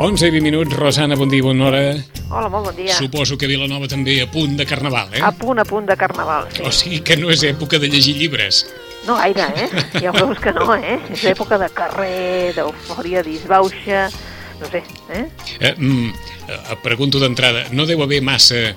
Onze i 20 minuts, Rosana, bon dia, bona hora. Hola, molt bon dia. Suposo que Vilanova també a punt de carnaval, eh? A punt, a punt de carnaval, sí. O sigui que no és època de llegir llibres. No gaire, eh? Ja veus que no, eh? És època de carrer, d'eufòria, disbauxa, no sé, eh? eh mm, eh, pregunto d'entrada, no deu haver massa...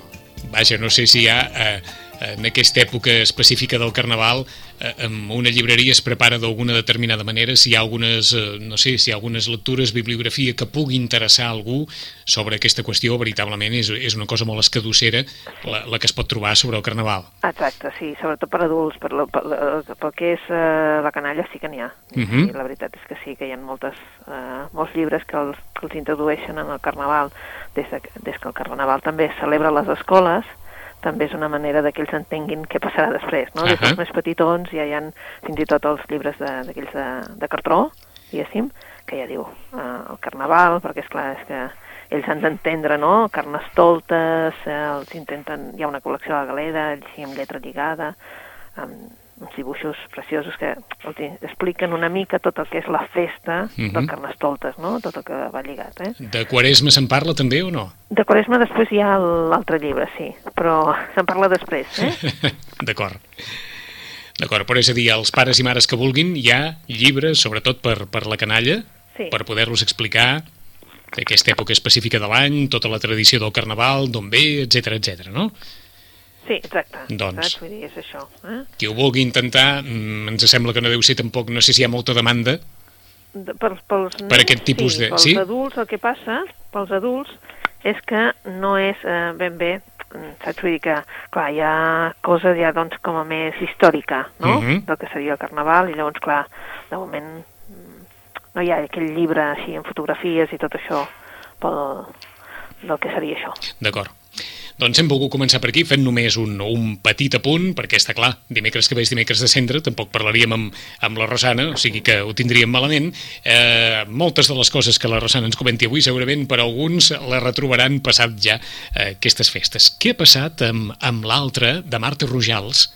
Vaja, no sé si hi ha... Eh, en aquesta època específica del Carnaval eh, en una llibreria es prepara d'alguna determinada manera, si hi ha algunes, eh, no sé, si hi ha algunes lectures, bibliografia que pugui interessar a algú sobre aquesta qüestió, veritablement és, és una cosa molt escadossera la, la que es pot trobar sobre el Carnaval. Exacte, sí, sobretot per adults, per, la, per, la, pel que és eh, la canalla sí que n'hi ha. Uh -huh. sí, la veritat és que sí, que hi ha moltes, eh, molts llibres que els, que els introdueixen en el Carnaval, des, de, des que el Carnaval també es celebra a les escoles, també és una manera de que ells entenguin què passarà després, no? Uh -huh. Des dels més petitons ja hi ha fins i tot els llibres d'aquells de, de, de cartró, diguéssim, que ja diu uh, el carnaval, perquè és clar, és que ells han d'entendre, no?, carnestoltes, eh, els intenten, hi ha una col·lecció a la galera, així amb lletra lligada, amb uns dibuixos preciosos que els expliquen una mica tot el que és la festa uh -huh. del mhm. Carnestoltes, no? Tot el que va lligat, eh? De Quaresma se'n parla també o no? De Quaresma després hi ha l'altre llibre, sí, però se'n parla després, eh? D'acord. D'acord, però és a dir, els pares i mares que vulguin, hi ha llibres, sobretot per, per la canalla, sí. per poder-los explicar aquesta època específica de l'any, tota la tradició del Carnaval, d'on ve, etc etc. no? Sí, exacte. Doncs? Vull dir, és això. Eh? Qui ho vulgui intentar, mm, ens sembla que no deu ser tampoc, no sé si hi ha molta demanda de, per, pels nens, per aquest tipus sí, de... Pels sí? adults el que passa, pels adults, és que no és eh, ben bé saps? Vull dir que, clar, hi ha coses ja, doncs, com a més històrica, no?, uh mhm. -huh. del que seria el Carnaval, i llavors, clar, de moment mm, no hi ha aquell llibre així en fotografies i tot això pel, del que seria això. D'acord. Doncs hem volgut començar per aquí fent només un, un petit apunt, perquè està clar, dimecres que ve és dimecres de cendre, tampoc parlaríem amb, amb la Rosana, o sigui que ho tindríem malament. Eh, moltes de les coses que la Rosana ens comenti avui segurament per alguns la retrobaran passat ja eh, aquestes festes. Què ha passat amb, amb l'altre de Marta Rojals?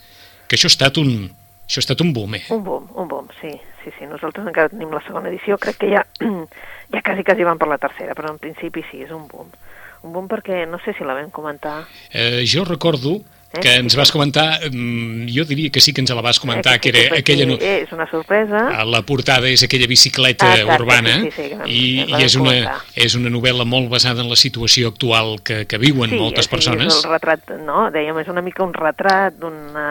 Que això ha estat un, això ha estat un boom, eh? Un boom, un boom, sí. Sí, sí, nosaltres encara tenim la segona edició, crec que ja, ja quasi, quasi van per la tercera, però en principi sí, és un boom un bon perquè no sé si la vam comentar. Eh, jo recordo eh? que ens vas comentar, mm, jo diria que sí que ens la vas comentar, eh, que, que, era aquella... No... És una sorpresa. La portada és aquella bicicleta ah, exacte, urbana sí, sí, sí, i, i és, una, és una novel·la molt basada en la situació actual que, que viuen sí, moltes sí, persones. Sí, és el retrat, no? Dèiem, és una mica un retrat d'una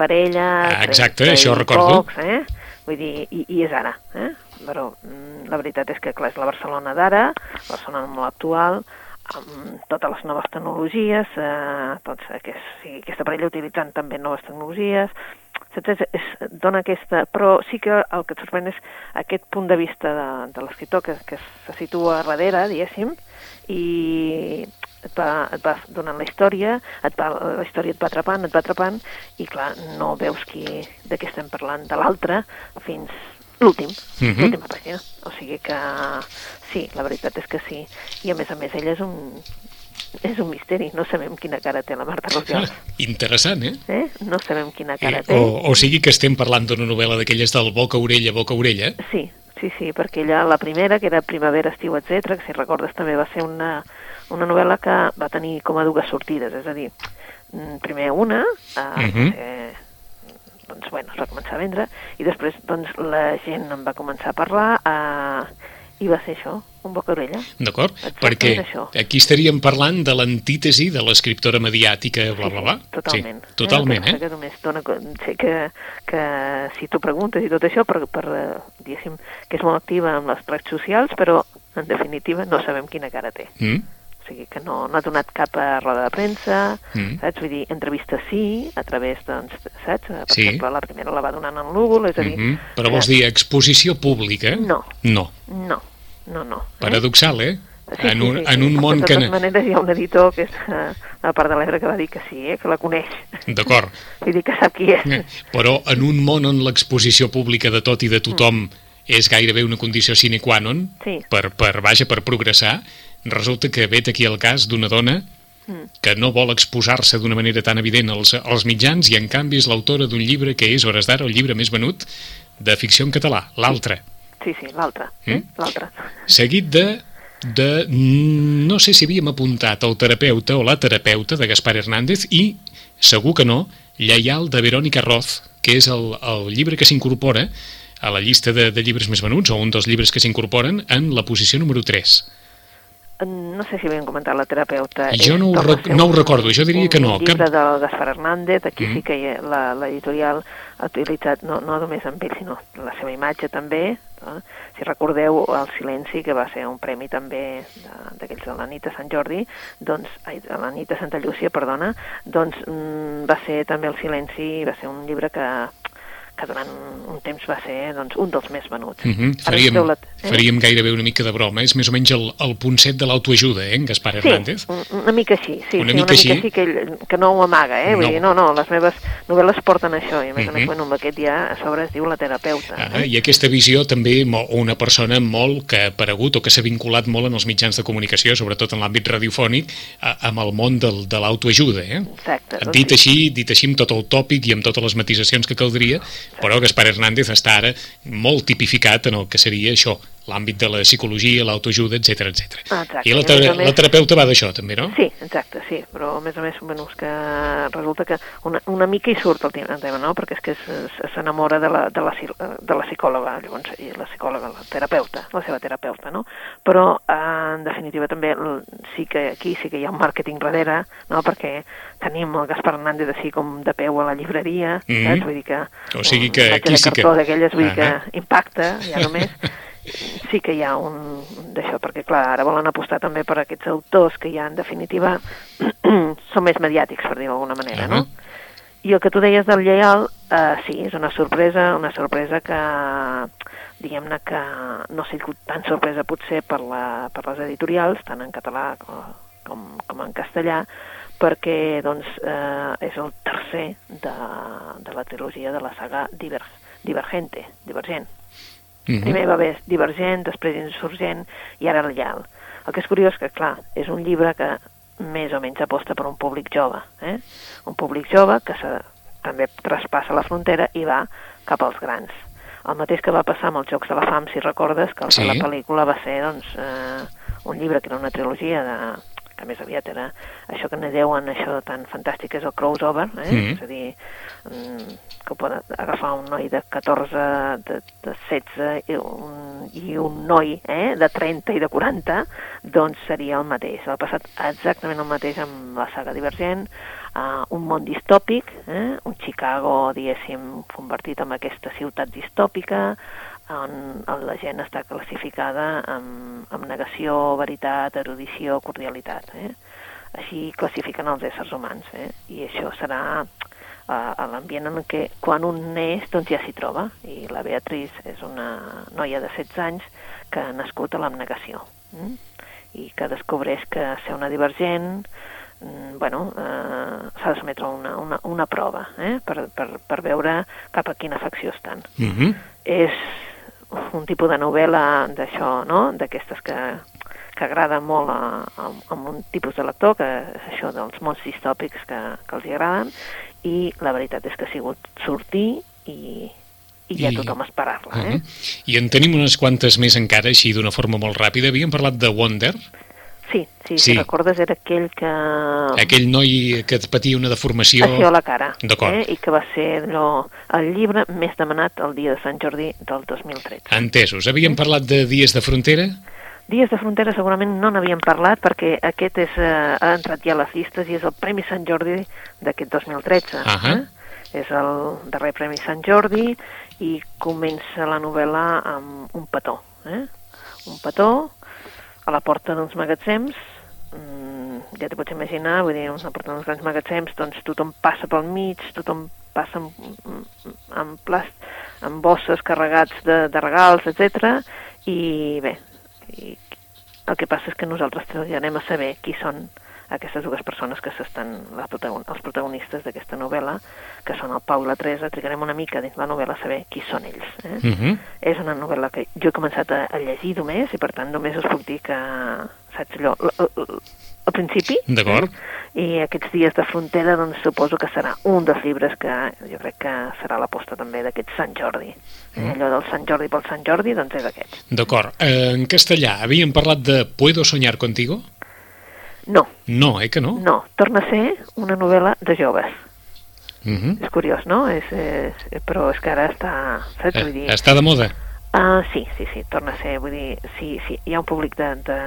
parella... Ah, exacte, això recordo. Pocs, eh? Vull dir, i, i és ara, eh? Però mm, la veritat és que, clar, és la Barcelona d'ara, la Barcelona molt actual, amb totes les noves tecnologies, eh, doncs, que sí, aquesta parella utilitzant també noves tecnologies, és, és, dona aquesta... Però sí que el que et sorprèn és aquest punt de vista de, de l'escriptor que, que se situa darrere, diguéssim, i et va, et va donant la història, et va, la història et va atrapant, et va atrapant, i clar, no veus qui, de què estem parlant de l'altre fins l'últim, uh mhm. -huh. l'última pàgina. O sigui que sí, la veritat és que sí. I a més a més ella és un, és un misteri, no sabem quina cara té la Marta Rojal. Interessant, eh? eh? No sabem quina cara eh, té. O, o sigui que estem parlant d'una novel·la d'aquelles del boca-orella, boca-orella? Sí, sí, sí, perquè ella, la primera, que era Primavera, Estiu, etc, que si recordes també va ser una, una novel·la que va tenir com a dues sortides, és a dir, mm, primer una, eh, uh mhm. -huh. eh, doncs, bueno, es va començar a vendre, i després doncs, la gent en va començar a parlar, eh, i va ser això, un boca orella. D'acord, perquè aquí estaríem parlant de l'antítesi de l'escriptora mediàtica, bla, bla, bla. Sí, totalment. Sí, totalment, eh? Que només dona, sé que, que si tu preguntes i tot això, per, per, diguéssim, que és molt activa amb les redes socials, però en definitiva no sabem quina cara té. Mm? Sigui que no, no ha donat cap a roda de premsa, Mm. saps? Vull dir, entrevistes sí, a través, doncs, saps? Per Sí. exemple, la primera la va donant en Google, és a dir... Mhm. Però vols dir exposició pública? No. No. No, no, no. Paradoxal, eh? Sí, en, sí, un, sí, en sí. un món de que... totes maneres hi ha un editor que és eh, de part de l'Ebre que va dir que sí, eh, que la coneix. D'acord. Vull dir que sap qui és. Eh, Però en un món on l'exposició pública de tot i de tothom és gairebé una condició sine qua non Mm. Sí. per, per, vaja, per progressar, resulta que vet aquí el cas d'una dona Mm. que no vol exposar-se d'una manera tan evident als, als mitjans i en canvi és l'autora d'un llibre que és, hores d'ara, el llibre més venut de ficció en català, l'altre. Sí, sí, l'altre. Mm? L'altre. Seguit de de, no sé si havíem apuntat el terapeuta o la terapeuta de Gaspar Hernández i, segur que no, Lleial de Verònica Roz, que és el, el llibre que s'incorpora a la llista de, de llibres més venuts, o un dels llibres que s'incorporen en la posició número 3. No sé si havíem comentat la terapeuta. Jo és- no ho rec- no ho un- recordo, jo diria un que no, llibre cap- del Gaspar Hernández, aquí Mm. sí que l'editorial ha utilitzat, no, no només amb ell, sinó la seva imatge també. No? Si recordeu, el Silenci, que va ser un premi també de- d'aquells de la nit de Sant Jordi, doncs, ai, de la nit de Santa Llúcia, perdona, doncs mm, va ser també el Silenci, va ser un llibre que que durant un temps va ser doncs, un dels més venuts. -huh. Ara faríem, la- eh? faríem gairebé una mica de broma, és més o menys el, el punt set de l'autoajuda, eh, en Gaspar Hernández? Sí, un- una mica així, sí, Una sí, mica una així? mica així que, ell, que no ho amaga, eh? Vull No. dir, no, no, les meves novel·les porten això, i a més a Mhm. més, bueno, amb aquest ja a sobre es diu la terapeuta. Ah, eh? I aquesta visió també, una persona molt que ha aparegut o que s'ha vinculat molt en els mitjans de comunicació, sobretot en l'àmbit radiofònic, a, amb el món del, de l'autoajuda. Eh? Exacte. doncs Dit sí. així, dit així amb tot el tòpic i amb totes les matisacions que caldria, però Gaspar Hernández està ara molt tipificat en el que seria això, l'àmbit de la psicologia, l'autoajuda, etc etc. Ah, exacte. I la, I tera més la terapeuta va d'això, també, no? Sí, exacte, sí, però a més a més, bueno, és que resulta que una, una mica hi surt el tema, no? Perquè és que s'enamora de, la, de, la, de la psicòloga, llavors, i la psicòloga, la terapeuta, la seva terapeuta, no? Però, eh, en definitiva, també sí que aquí sí que hi ha un màrqueting darrere, no? Perquè tenim el Gaspar Hernández així com de peu a la llibreria, Mhm. saps? Vull dir que... O sigui que aquí de sí que- d'aquelles, vull dir que impacta, ja només sí que hi ha un d'això, perquè clar, ara volen apostar també per aquests autors que ja en definitiva són més mediàtics, per dir-ho d'alguna manera, no? Ahà. I el que tu deies del lleial, eh, sí, és una sorpresa, una sorpresa que, diguem-ne que no ha sigut tan sorpresa potser per, la, per les editorials, tant en català com, com, com en castellà, perquè doncs, eh, és el tercer de, de la trilogia de la saga Diver, Divergente, Divergent. Mhm. Primer va haver Divergent, després Insurgent i ara Lleial. El que és curiós que, clar, és un llibre que més o menys aposta per un públic jove, eh? un públic jove que se, també traspassa la frontera i va cap als grans. El mateix que va passar amb els Jocs de la Fam, si recordes, que Sí. la pel·lícula va ser doncs, eh, un llibre que era una trilogia de, que més aviat era això que ne deuen això tan fantàstic és el crossover, eh? Mhm. és a dir, mm, que pot agafar un noi de 14, de, de 16 i un, i un noi eh, de 30 i de 40, doncs seria el mateix. Ha passat exactament el mateix amb la saga Divergent, uh, un món distòpic, eh, un Chicago, diguéssim, convertit en aquesta ciutat distòpica, on, on la gent està classificada amb, amb negació, veritat, erudició, cordialitat. Eh? Així classifiquen els éssers humans, eh? i això serà uh, a l'ambient en què quan un neix doncs ja s'hi troba, i la Beatriz és una noia de 16 anys que ha nascut a l'abnegació, mm? i que descobreix que ser una divergent mm, bueno, eh, s'ha de sometre una, una, una prova eh? per, per, per veure cap a quina facció estan Mhm. és un tipus de novel·la d'això, no?, d'aquestes que, que agrada molt a, a, a un tipus de lector, que és això dels mons distòpics que, que els hi agraden, i la veritat és que ha sigut sortir i, i ja I- tothom esperar-la, eh? Mhm. I en tenim unes quantes més encara, així d'una forma molt ràpida. Havíem parlat de Wonder, Sí, sí, Sí. si recordes era aquell que... aquell noi que patia una deformació... Així a la cara, D'acord. eh? i que va ser allò, el llibre més demanat el dia de Sant Jordi del 2013. Entesos. Havíem parlat de Dies de Frontera? Dies de Frontera segurament no n'havíem parlat perquè aquest és, eh, ha entrat ja a les llistes i és el Premi Sant Jordi d'aquest 2013. Ahà. Eh? És el darrer Premi Sant Jordi i comença la novel·la amb un petó. Eh? Un petó a la porta d'uns magatzems mm, ja t'ho pots imaginar, vull dir, una porta d'uns grans magatzems, doncs tothom passa pel mig, tothom passa amb, amb, plast, amb bosses carregats de, de regals, etc. I bé, i el que passa és que nosaltres treballarem a saber qui són aquestes dues persones que s'estan, protagon els protagonistes d'aquesta novel·la, que són el Pau i la Teresa, trigarem una mica dins la novel·la a saber qui són ells. Eh? Uh -huh. És una novel·la que jo he començat a, a llegir només, i per tant només us puc dir que, saps allò, al principi. D'acord. Eh? I aquests dies de frontera, doncs suposo que serà un dels llibres que jo crec que serà l'aposta també d'aquest Sant Jordi. Eh? Mm. Allò del Sant Jordi pel Sant Jordi, doncs és aquest. D'acord. Eh, en castellà, havíem parlat de Puedo soñar contigo? No, No, eh que no? no, torna a ser una novel·la de joves. Uh -huh. És curiós, no? És, és, però és que ara està... Saps? Vull dir, Eh, està de moda. Ah, sí, sí, sí, torna a ser, vull dir, sí, sí, hi ha un públic de, de,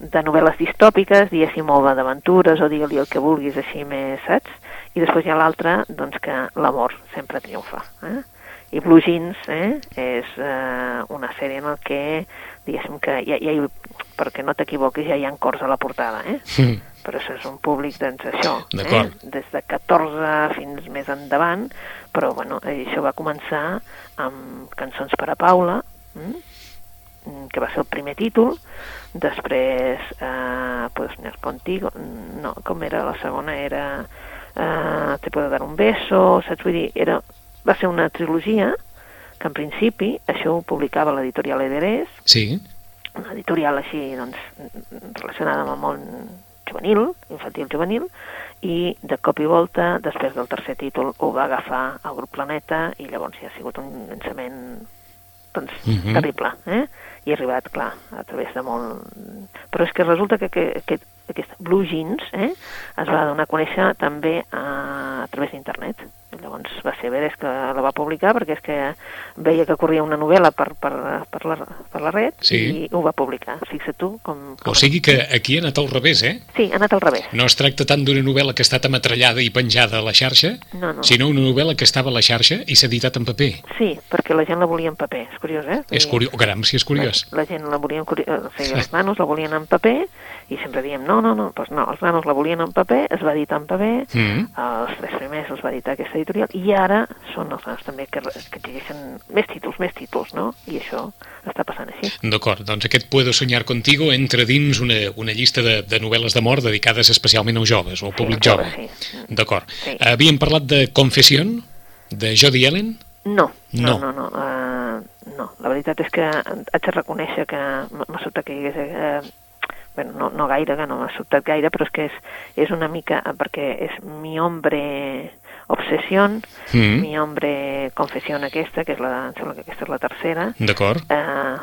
de novel·les distòpiques, diguéssim, molt d'aventures, o digue-li el que vulguis, així més, saps? I després hi ha l'altra, doncs, que l'amor sempre triomfa, eh? I Blue Jeans, eh, és eh, una sèrie en el que, diguéssim que, ja, ja hi, perquè no t'equivoquis, ja hi ha cors a la portada, eh? Mm. però això és un públic, doncs això, eh? des de 14 fins més endavant, però bueno, això va començar amb Cançons per a Paula, mm? que va ser el primer títol, després eh, soñar contigo, no, com era la segona, era eh, Te puedo dar un beso, saps? Vull dir, era, va ser una trilogia que en principi això ho publicava l'editorial Ederés, Sí. Una editorial així doncs, relacionada amb el món juvenil, infantil juvenil, i de cop i volta, després del tercer títol, ho va agafar el grup Planeta i llavors ja ha sigut un llançament doncs, Mhm. terrible, eh? I ha arribat, clar, a través de molt... Però és que resulta que, que, que aquest Blue Jeans eh, es va donar a conèixer també a, a través d'internet. Llavors va ser Veres que la va publicar perquè és que veia que corria una novel·la per, per, per, la, per la red Sí. i ho va publicar. Fixa't tu com... com... O sigui que aquí ha anat al revés, eh? Sí, ha anat al revés. No es tracta tant d'una novel·la que ha estat ametrallada i penjada a la xarxa, No, no. sinó una novel·la que estava a la xarxa i s'ha editat en paper. Sí, perquè la gent la volia en paper. És curiós, eh? Vull És curiós. Oh, caram, si és curiós. La, la gent la volia en curi... o sigui, els nanos la volien en paper i sempre diem, no, no, no, doncs no, els nanos la volien en paper, es va editar en paper, Mm. els tres primers els va editar aquesta editorial i ara són els nanos també que, que exigeixen més títols, més títols, no? I això està passant així. D'acord, doncs aquest Puedo soñar contigo entra dins una, una llista de, de novel·les d'amor dedicades especialment als joves, o al públic Sí, jove. sí. D'acord. Sí. Havíem parlat de Confession, de Jody Allen? No, No. no, no, no, uh, no. La veritat és que haig de reconèixer que m'ha sobtat que hi hagués... Uh, bueno, no, no gaire, que no m'ha sobtat gaire, però és que és, és una mica... eh, perquè és mi hombre obsessió, Mm. mi hombre confessió aquesta, que és la, em sembla que aquesta és la tercera, D'acord. uh,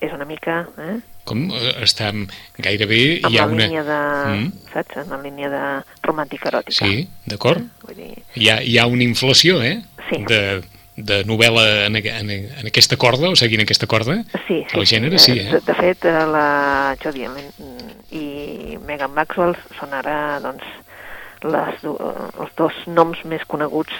és una mica... Eh? Com eh, està gairebé... amb hi ha la una... línia de... Mm. Saps? En la línia de romàntica eròtica. Sí, d'acord. Vull dir, Hi ha, hi ha una inflació, eh? Sí. De, de novel·la en, en, en aquesta corda, o seguint aquesta corda. Sí, sí. El gènere sí, eh? De, de fet, eh, la Jodie i Megan Maxwell són ara, doncs, les, eh, els dos noms més coneguts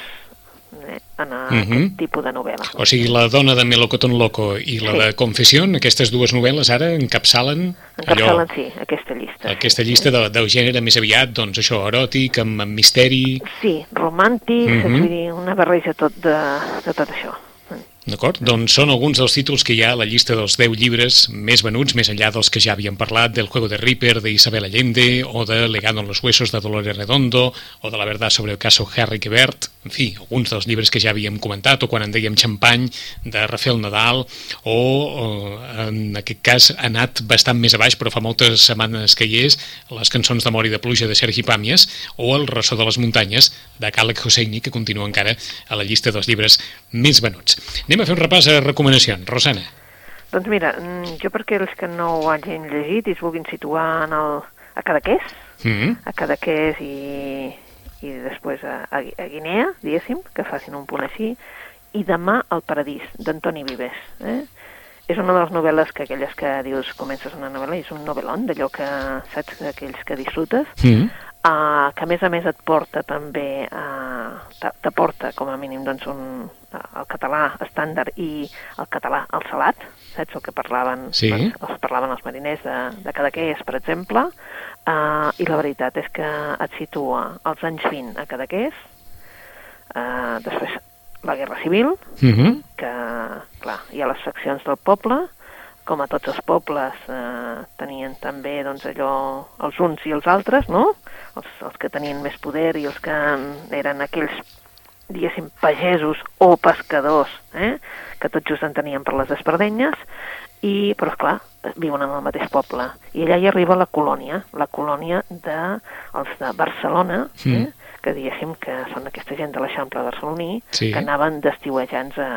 eh, en aquest Mhm. tipus de novel·la. O sigui, la dona de Melocotón Loco i la Sí. de Confession, aquestes dues novel·les ara encapçalen, Encapçalen, sí, aquesta llista. aquesta llista de, del gènere més aviat, doncs això, eròtic, amb, amb misteri, Sí, romàntic, Mhm. vull dir, una barreja tot de, de tot això. D'acord? Doncs són alguns dels títols que hi ha a la llista dels 10 llibres més venuts, més enllà dels que ja havíem parlat, del Juego de Reaper, de Isabel Allende, o de Legado en los huesos, de Dolores Redondo, o de La verdad sobre el caso Harry Quebert, en fi, alguns dels llibres que ja havíem comentat, o quan en dèiem Champagne, de Rafael Nadal, o, o en aquest cas ha anat bastant més a baix, però fa moltes setmanes que hi és, les cançons d'amor i de pluja de Sergi Pàmies, o El ressò de les muntanyes, de Khaled Hosseini, que continua encara a la llista dels llibres més venuts. Anem a fer un repàs a recomanacions. Rosana. Doncs mira, mm, jo perquè els que no ho hagin llegit i es vulguin situar en el, a Cadaqués, Mm -hmm. a Cadaqués i, i després a, a, a Guinea, diguéssim, que facin un punt així, i Demà al paradís, d'Antoni Vives. Eh? És una de les novel·les que aquelles que dius comences una novel·la és un novel·lon, d'allò que saps, d'aquells que disfrutes, Mm -hmm. Uh, que a més a més et porta també a, t'a- t'aporta com a mínim doncs, un, el català estàndard i el català al salat, saps el que parlaven, Sí. doncs, els parlaven els mariners de, de Cadaqués, per exemple, uh, i la veritat és que et situa als anys 20 a Cadaqués, uh, després la Guerra Civil, Uh -huh. que, clar, hi ha les faccions del poble, com a tots els pobles eh, tenien també doncs, allò, els uns i els altres, no? Els, els que tenien més poder i els que eren aquells, diguéssim, pagesos o pescadors, eh? que tot just en tenien per les espardenyes, i, però clar, viuen en el mateix poble. I allà hi arriba la colònia, la colònia de, els de Barcelona, Mm. eh? que diguéssim que són aquesta gent de l'Eixample barceloní, Sí. que anaven d'estiuejants a,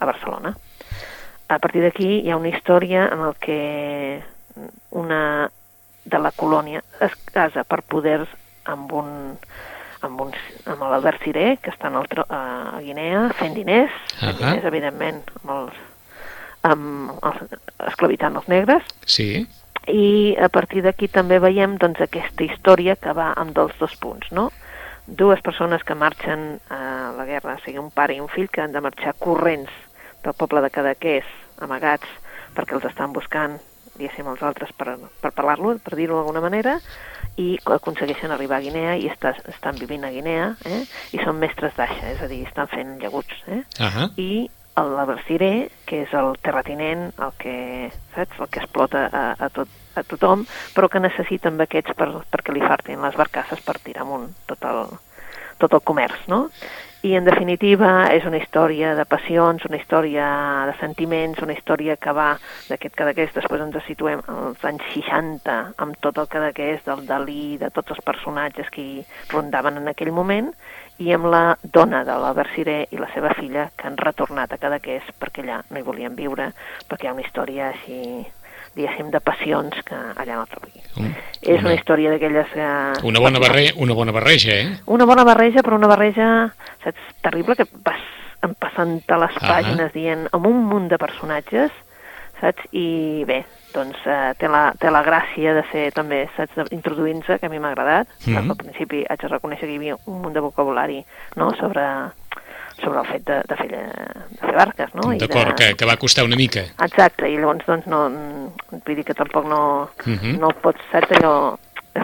a Barcelona. A partir d'aquí hi ha una història en el que una de la colònia es casa per poders amb un amb, un, amb l'Albert Ciré, que està en el, a Guinea, fent diners, fent Ahà. diners, evidentment, amb els, amb els, esclavitant els negres, Sí. i a partir d'aquí també veiem doncs, aquesta història que va amb dels dos punts, no? Dues persones que marxen a la guerra, o sigui, un pare i un fill, que han de marxar corrents del poble de Cadaqués, amagats, perquè els estan buscant, diguéssim, els altres per, per parlar-lo, per dir-ho d'alguna manera, i aconsegueixen arribar a Guinea i està, estan vivint a Guinea, eh? i són mestres d'aixa, és a dir, estan fent llaguts, eh? Ahà. i el Laberciré, que és el terratinent, el que, saps, el que explota a, a, tot, a tothom, però que necessita amb aquests per, perquè li fartin les barcasses per tirar amunt tot el, tot el comerç, no? I, en definitiva, és una història de passions, una història de sentiments, una història que va d'aquest Cadaqués, després ens situem als anys 60, amb tot el Cadaqués, del Dalí, de tots els personatges que hi rondaven en aquell moment, i amb la dona de l'Albert Ciré i la seva filla, que han retornat a Cadaqués perquè allà no hi volien viure, perquè hi ha una història així, diguéssim, de passions que allà no trobi. Un- És una història d'aquelles que... Una bona, barre, una bona barreja, eh? Una bona barreja, però una barreja, saps, terrible, que vas empassant a les pàgines dient amb un munt de personatges, saps? I bé, doncs eh, té, la, té la gràcia de ser també, saps, introduint-se, que a mi m'ha agradat. Mhm. Al principi haig de reconèixer que hi havia un munt de vocabulari no? sobre, sobre el fet de, de, fer, de fer barques, no? D'acord, de... que, que va costar una mica. Exacte, i llavors doncs no, vull dir que tampoc no, Mhm. no pots, saps allò,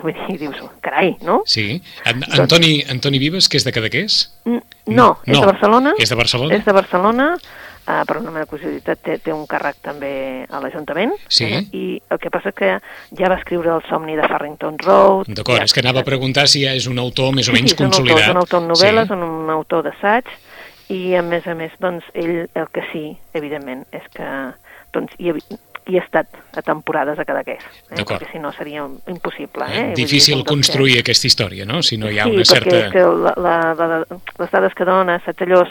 vull dir, dius, carai, no? Sí. An Antoni, Antoni Vives, que és de Cadaqués? N- No, és No, de Barcelona. és de Barcelona? És de Barcelona, uh, per una mera curiositat té, té un càrrec també a l'Ajuntament. Sí. Eh? I el que passa que ja va escriure El somni de Farrington Road. D'acord, ja, és que anava a preguntar si ja és un autor més o menys sí, sí, és un autor, consolidat. és un autor en novel·les, Sí. sí. un autor d'assaig, i a més a més, doncs, ell el que sí, evidentment, és que doncs, hi, ha, hi ha estat a temporades a Cadaqués, eh? Perquè si no seria impossible. Eh, Eh? Dir, Difícil és un dels que- construir aquesta història, no? Si no hi ha sí, una perquè certa... és que la, la, la, les dades que dona, saps allò,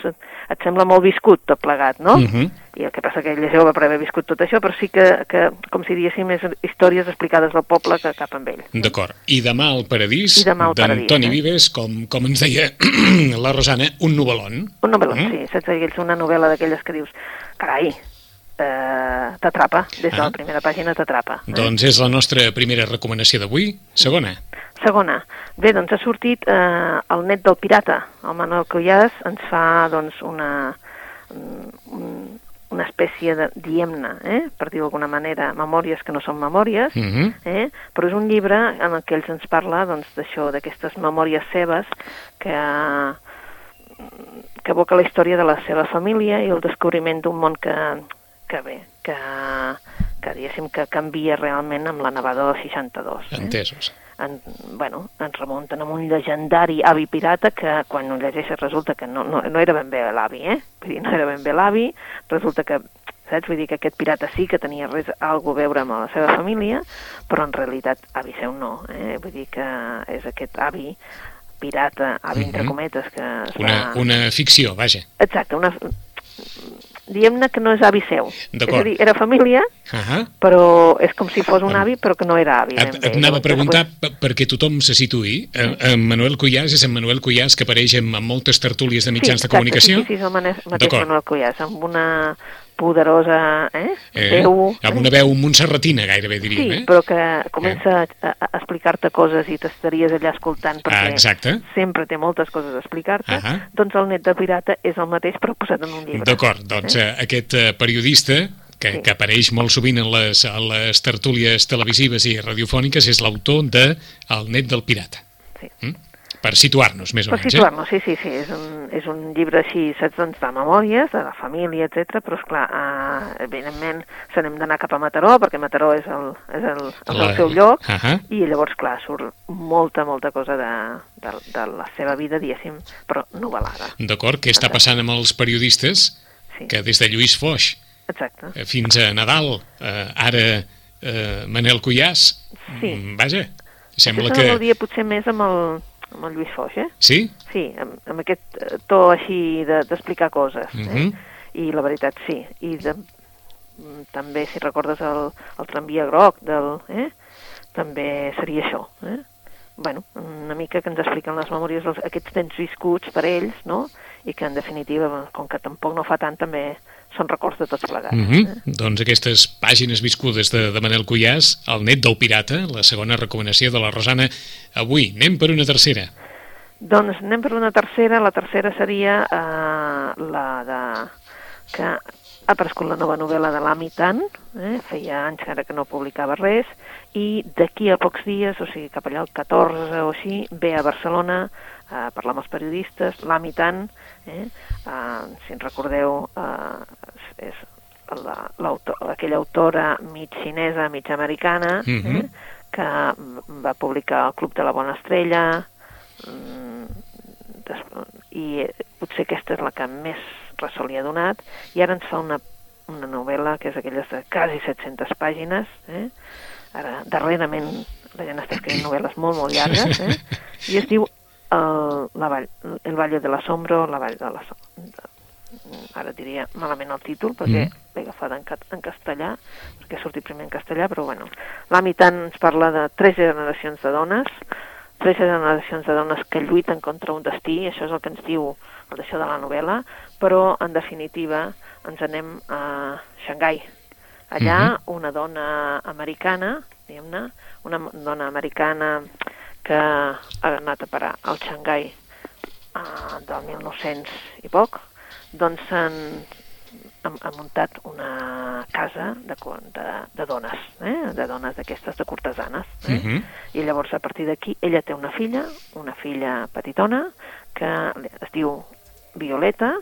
et sembla molt viscut tot plegat, no? Mhm. I el que passa que ell jove per haver viscut tot això, però sí que, que com si diguéssim, més històries explicades del poble que cap amb ell. D'acord. I demà al Paradís, I al d'Antoni eh? Vives, com, com ens deia la Rosana, un novel·lon. Un novel·la, Mm. sí, saps? És una novel·la d'aquelles que dius, carai, eh, t'atrapa, des de Ah. la primera pàgina t'atrapa. Eh? Doncs és la nostra primera recomanació d'avui. Segona. Segona, bé, doncs ha sortit eh, el net del pirata. El Manuel Collàs ens fa doncs, una, un, una espècie de, diem-ne, eh, per dir-ho d'alguna manera, memòries que no són memòries, Mhm. eh, però és un llibre en el que ells ens parla doncs, d'això, d'aquestes memòries seves que, que evoca la història de la seva família i el descobriment d'un món que, que bé, que, que diguéssim que canvia realment amb la nevada del 62. Eh? Entesos. en, bueno, ens remunten a un llegendari avi pirata que quan ho llegeixes resulta que no, no, no era ben bé l'avi, eh? Vull dir, no era ben bé l'avi, resulta que saps? Vull dir que aquest pirata sí que tenia res, algo a veure amb la seva família, però en realitat avi seu no, eh? Vull dir que és aquest avi pirata, avi entre Mhm. cometes, que Una, va... una ficció, vaja. Exacte, una... diguem-ne que no és avi seu. És a dir, era família, Uh -huh. però és com si fos un avi, però que no era avi. Et, bé. et anava a preguntar després- per- perquè tothom se situï. Eh, En Manuel Cuyàs és en Manuel Cuyàs que apareix en en moltes tertúlies de mitjans sí, de comunicació? Sí, sí, sí, és el mateix. Manuel Cuyàs, amb una poderosa, eh? Eh? Veu, Amb una veu montserratina, gairebé, Sí, diríem, eh? però que comença a, a explicar-te coses i t'estaries allà escoltant perquè Ah, exacte. sempre té moltes coses a explicar-te, Ahà. doncs el net de pirata és el mateix però posat en un llibre. D'acord, doncs eh, aquest eh, periodista que, Sí. que apareix molt sovint en les, a les tertúlies televisives i radiofòniques és l'autor de El net del pirata. Sí. Mm? Per situar-nos, més o Per menys. situar-nos, sí, sí, sí, és un, és un llibre així, saps, doncs, de memòries, de la família, etc. però, esclar, eh, evidentment, se n'hem d'anar cap a Mataró, perquè Mataró és el, és el, el, La- el seu lloc, Ahà. i llavors, clar, surt molta, molta cosa de, de, de la seva vida, diguéssim, però novel·lada. Eh? D'acord, què està passant amb els periodistes Sí, que des de Lluís Foix exacte. eh, fins a Nadal, eh, ara eh, Manel Cuyàs, Sí. mm, vaja, sembla Això que... potser més amb el, amb el Lluís Foix, eh? Sí? Sí, amb, amb aquest eh, to així de- d'explicar coses. Eh? Mhm. I la veritat, sí. I de, mm, també, si recordes el, el tramvia groc, del, eh? també seria això. Eh? bueno, una mica que ens expliquen les memòries dels, aquests temps viscuts per ells, no? I que, en definitiva, com que tampoc no fa tant, també són records de tots plegats. Mm eh? -hmm. Doncs aquestes pàgines viscudes de, de Manel Cuyàs, el net del pirata, la segona recomanació de la Rosana. Avui anem per una tercera. Doncs anem per una tercera. La tercera seria eh, la de... que ha aparegut la nova novel·la de l'Ami Tan, eh? feia anys que ara que no publicava res, i d'aquí a pocs dies, o sigui, cap allà el 14 o així, ve a Barcelona a parlar amb els periodistes, l'Ami Tan, eh? eh, si en recordeu, eh, és la, l'autor, aquella autora mig xinesa, mig americana, eh? Mhm. que va publicar el Club de la Bona Estrella, mm, i eh, potser aquesta és la que més ressò li ha donat, i ara ens fa una, una novel·la que és aquelles de quasi 700 pàgines, eh? ara darrerament la gent està escrivint novel·les molt, molt llargues, eh? i es diu el, la vall, El Valle de l'Assombro, la Vall de la ara diria malament el títol perquè Mm. l'he agafat en, en castellà perquè ha sortit primer en castellà però bueno, l'Amitant ens parla de tres generacions de dones tres generacions de dones que lluiten contra un destí, això és el que ens diu el d'això de la novel·la, però en definitiva ens anem a Xangai. Allà Mhm. una dona americana, diguem-ne, una dona americana que ha anat a parar al Xangai uh, del 1900 i poc, doncs han, han, han muntat una casa de, de, de dones, eh? de dones d'aquestes de cortesanes. Eh? Mhm. I llavors, a partir d'aquí, ella té una filla, una filla petitona, que es diu Violeta,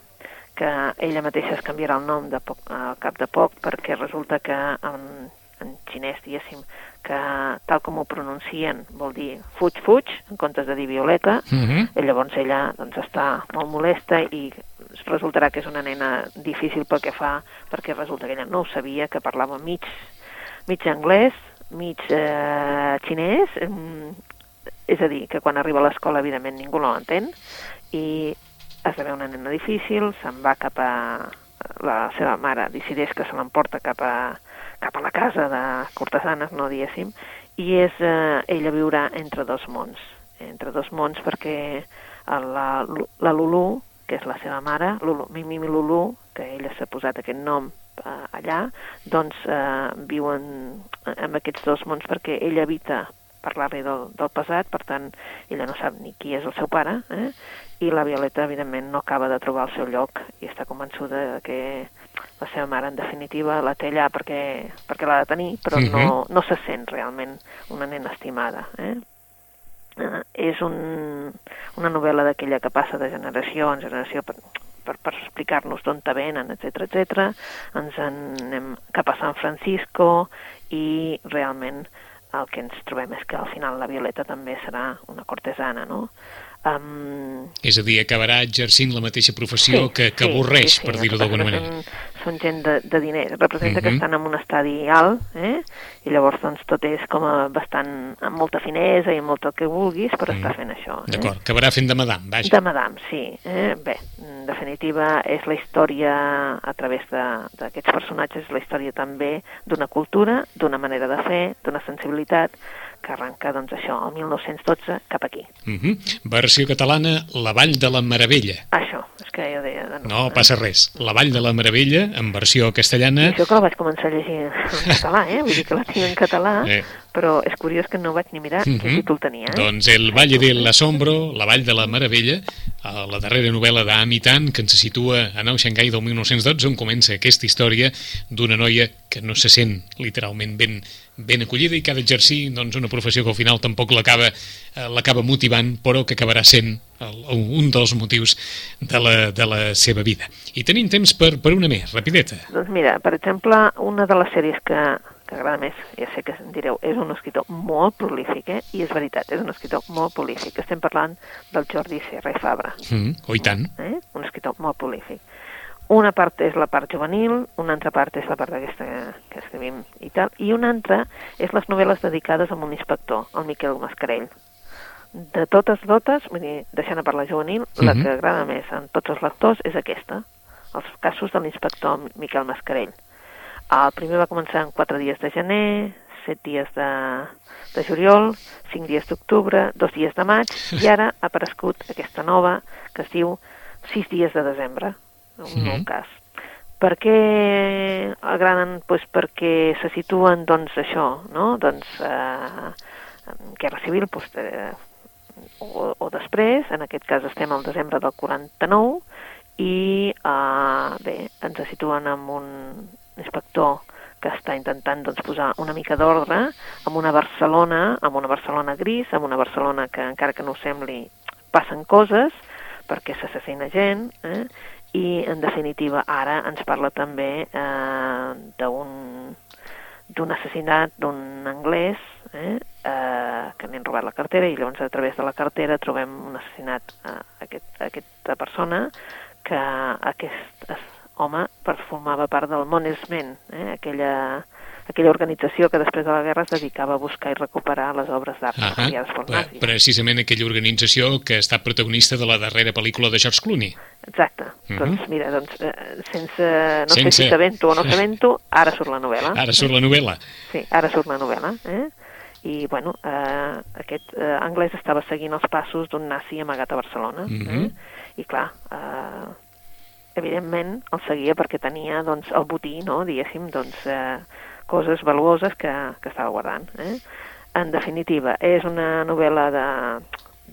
que ella mateixa es canviarà el nom de poc, al cap de poc perquè resulta que en, en xinès, diguéssim, que tal com ho pronuncien vol dir fuig, fuig, en comptes de dir Violeta, Mhm. i llavors ella doncs, està molt molesta i resultarà que és una nena difícil pel que fa, perquè resulta que ella no ho sabia, que parlava mig, mig anglès, mig eh, xinès, és a dir, que quan arriba a l'escola evidentment ningú no l'entén, i esdevé una nena difícil, se'n va cap a... la seva mare decideix que se l'emporta cap a, cap a la casa de cortesanes, no diguéssim, i és, eh, ella viurà entre dos mons, entre dos mons perquè la, la Lulu, que és la seva mare, Lulu, Mimi Lulu, que ella s'ha posat aquest nom eh, allà, doncs eh, viuen en aquests dos mons perquè ella evita parlar-li del, del passat, per tant, ella no sap ni qui és el seu pare, eh? i la Violeta, evidentment, no acaba de trobar el seu lloc i està convençuda que la seva mare, en definitiva, la té allà perquè, perquè l'ha de tenir, però Mhm. no, no se sent realment una nena estimada. Eh? Eh, és un, una novel·la d'aquella que passa de generació en generació per, per, per explicar-nos d'on te venen, etc etc. Ens en anem cap a San Francisco i realment el que ens trobem és que al final la Violeta també serà una cortesana, no? Um, És a dir, acabarà exercint la mateixa professió que, que avorreix, per dir-ho d'alguna manera. Són, gent de, de diners, representa que Mhm. estan en un estadi alt, eh? i llavors doncs, tot és com a bastant, amb molta finesa i amb molt el que vulguis per estar fent això. Eh? D'acord, acabarà fent de madame, vaja. De Madame, sí. Eh? Bé, en definitiva, és la història, a través de- d'aquests personatges, la història també d'una cultura, d'una manera de fer, d'una sensibilitat, que arrenca, doncs, això, el 1912 cap aquí. Mhm. Versió catalana, La Vall de la Meravella. Això, és que jo deia de nou. No eh? passa res. La Vall de la Meravella, en versió castellana. I això que la vaig començar a llegir en català, eh? Vull dir que la tinc en català, Eh. Però és curiós que no vaig ni mirar Mhm. quin títol tenia, eh? Doncs El Valle de l'Assombro, La Vall de la Meravella, la darrera novel·la d'Ami Tan, que ens situa en el Xangai del 1912, on comença aquesta història d'una noia que no se sent literalment ben, ben acollida i que ha d'exercir doncs, una professió que al final tampoc l'acaba eh, l'acaba motivant, però que acabarà sent el, un dels motius de la, de la seva vida. I tenim temps per, per una més, rapideta. Doncs mira, per exemple, una de les sèries que, que agrada més, ja sé que em direu, és un escritor molt prolífic, eh? i és veritat, és un escritor molt prolífic. Estem parlant del Jordi Serra i Fabra, Mm, oh, i tant. eh? un escritor molt prolífic. Una part és la part juvenil, una altra part és la part d'aquesta que escrivim i tal, i una altra és les novel·les dedicades a un inspector, el Miquel Mascarell. De totes totes, vull dir, deixant a part la juvenil, la Mhm. que agrada més a tots els lectors és aquesta, els casos de l'inspector Miquel Mascarell. El primer va començar en 4 dies de gener, 7 dies de, de juliol, 5 dies d'octubre, 2 dies de maig, i ara ha aparegut aquesta nova que es diu 6 dies de desembre, un nou Mhm. cas. Per què agraden? Pues perquè se situen, doncs, això, no? Doncs, eh, en Guerra Civil, pues, eh, o, o després, en aquest cas estem al desembre del 49, i eh, bé, ens situen amb un inspector que està intentant doncs, posar una mica d'ordre amb una Barcelona, amb una Barcelona gris, amb una Barcelona que encara que no ho sembli passen coses perquè s'assassina gent eh? i en definitiva ara ens parla també eh, d'un d'un assassinat d'un anglès eh, eh, que n'han robat la cartera i llavors a través de la cartera trobem un assassinat a aquest, a aquesta persona que aquest es- home per- formava part del Monesmen, eh, aquella, aquella organització que després de la guerra es dedicava a buscar i recuperar les obres d'art Ah retallades pels nazis. precisament aquella organització que ha estat protagonista de la darrera pel·lícula de George Clooney. Exacte. Mhm. Doncs mira, doncs, eh, sense, no Sense. sé si sabent-ho o no sabent-ho, ara surt la novel·la. Ara surt la novel·la. Sí, ara surt la novel·la. Eh? I, bueno, eh, aquest eh, anglès estava seguint els passos d'un nazi amagat a Barcelona. Mhm. eh? I, clar, eh, evidentment el seguia perquè tenia doncs, el botí, no?, diguéssim, doncs, eh, coses valuoses que, que estava guardant. Eh? En definitiva, és una novel·la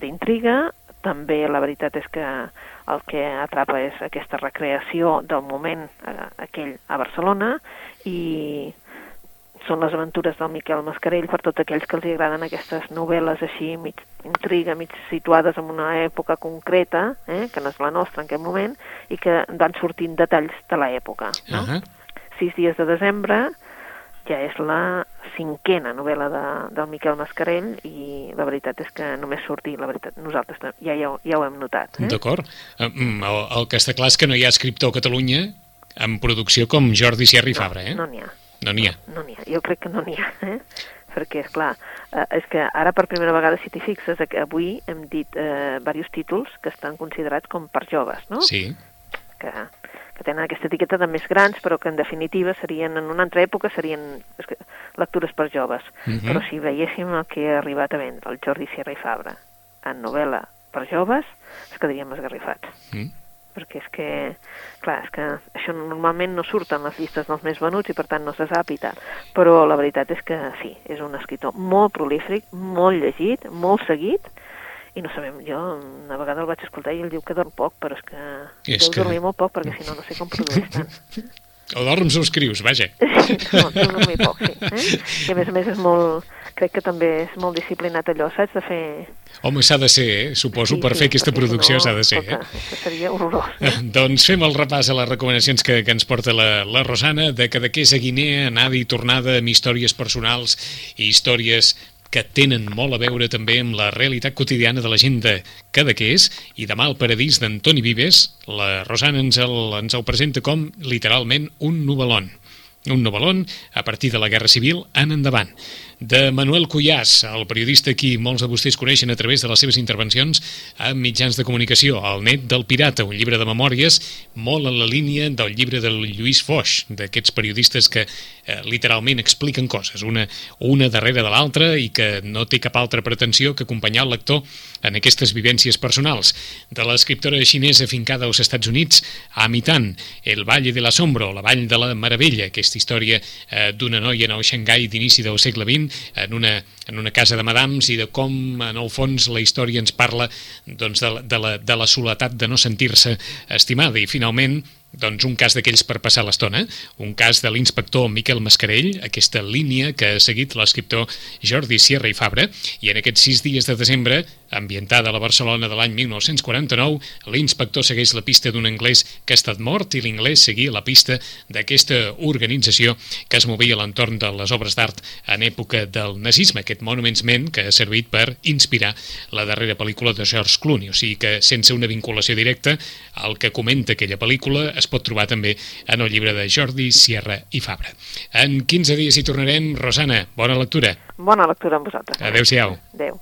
d'intriga, també la veritat és que el que atrapa és aquesta recreació del moment eh, aquell a Barcelona i són les aventures del Miquel Mascarell per tots aquells que els agraden aquestes novel·les així, mig intriga, mig situades en una època concreta, eh, que no és la nostra en aquest moment, i que van sortint detalls de l'època. No? Ah Sis dies de desembre ja és la cinquena novel·la de, del Miquel Mascarell i la veritat és que només sortir, la veritat, nosaltres ja, ja, ja ho hem notat. Eh? D'acord. Eh, mm, El, el que està clar és que no hi ha escriptor a Catalunya en producció com Jordi Sierra i Fabra, eh? No n'hi ha. No n'hi ha. No n'hi ha, jo crec que no n'hi ha, eh? perquè, és clar, eh, és que ara per primera vegada, si t'hi fixes, eh, que avui hem dit eh, diversos títols que estan considerats com per joves, no? Sí. Que, que tenen aquesta etiqueta de més grans, però que en definitiva serien, en una altra època, serien és que, lectures per joves. Mhm. Però si veiéssim el que ha arribat a vendre el Jordi Sierra i Fabra en novel·la per joves, es quedaríem esgarrifats Mm. Perquè és que, clar, és que això normalment no surt en les llistes dels més venuts i per tant no se sap i tal, però la veritat és que sí, és un escritor molt prolífic, molt llegit, molt seguit, i no sabem, jo una vegada el vaig escoltar i ell diu que dorm poc, però és que És deu que- dormir molt poc perquè si no no sé com produeix tant. O dorms o escrius, vaja. no, deu dormir poc, sí. Eh? I a més a més és molt, crec que també és molt disciplinat allò, saps, de fer... Home, s'ha de ser, eh? Suposo, per fer aquesta producció no, s'ha de ser, escolta, eh? Això seria horrorós. Eh? Doncs fem el repàs a les recomanacions que, que ens porta la, la Rosana de Cadaqués a Guinea, anada i tornada amb històries personals i històries que tenen molt a veure també amb la realitat quotidiana de la gent de Cadaqués i demà al paradís d'Antoni Vives, la Rosana ens el, ens el presenta com literalment un novel·lon. un novel·lon a partir de la Guerra Civil en endavant de Manuel Cuyàs, el periodista qui molts de vostès coneixen a través de les seves intervencions a mitjans de comunicació, El net del pirata, un llibre de memòries molt en la línia del llibre del Lluís Foix, d'aquests periodistes que eh, literalment expliquen coses, una, una darrere de l'altra i que no té cap altra pretensió que acompanyar el lector en aquestes vivències personals. De l'escriptora xinesa fincada als Estats Units, Amy Tan, El Valle de l'Assombro, la Vall de la Meravella, aquesta història eh, d'una noia en el Xangai d'inici del segle XX en una, en una casa de madams i de com, en el fons, la història ens parla doncs, de, de, la, de la soledat de no sentir-se estimada. I, finalment, doncs un cas d'aquells per passar l'estona, un cas de l'inspector Miquel Mascarell, aquesta línia que ha seguit l'escriptor Jordi Sierra i Fabra, i en aquests sis dies de desembre, ambientada a la Barcelona de l'any 1949, l'inspector segueix la pista d'un anglès que ha estat mort i l'inglès seguia la pista d'aquesta organització que es movia a l'entorn de les obres d'art en època del nazisme, aquest Monuments Men que ha servit per inspirar la darrera pel·lícula de George Clooney, o sigui que sense una vinculació directa, el que comenta aquella pel·lícula es es pot trobar també en el llibre de Jordi Sierra i Fabra. En 15 dies hi tornarem. Rosana, bona lectura. Bona lectura amb vosaltres. Adéu-siau. Adéu.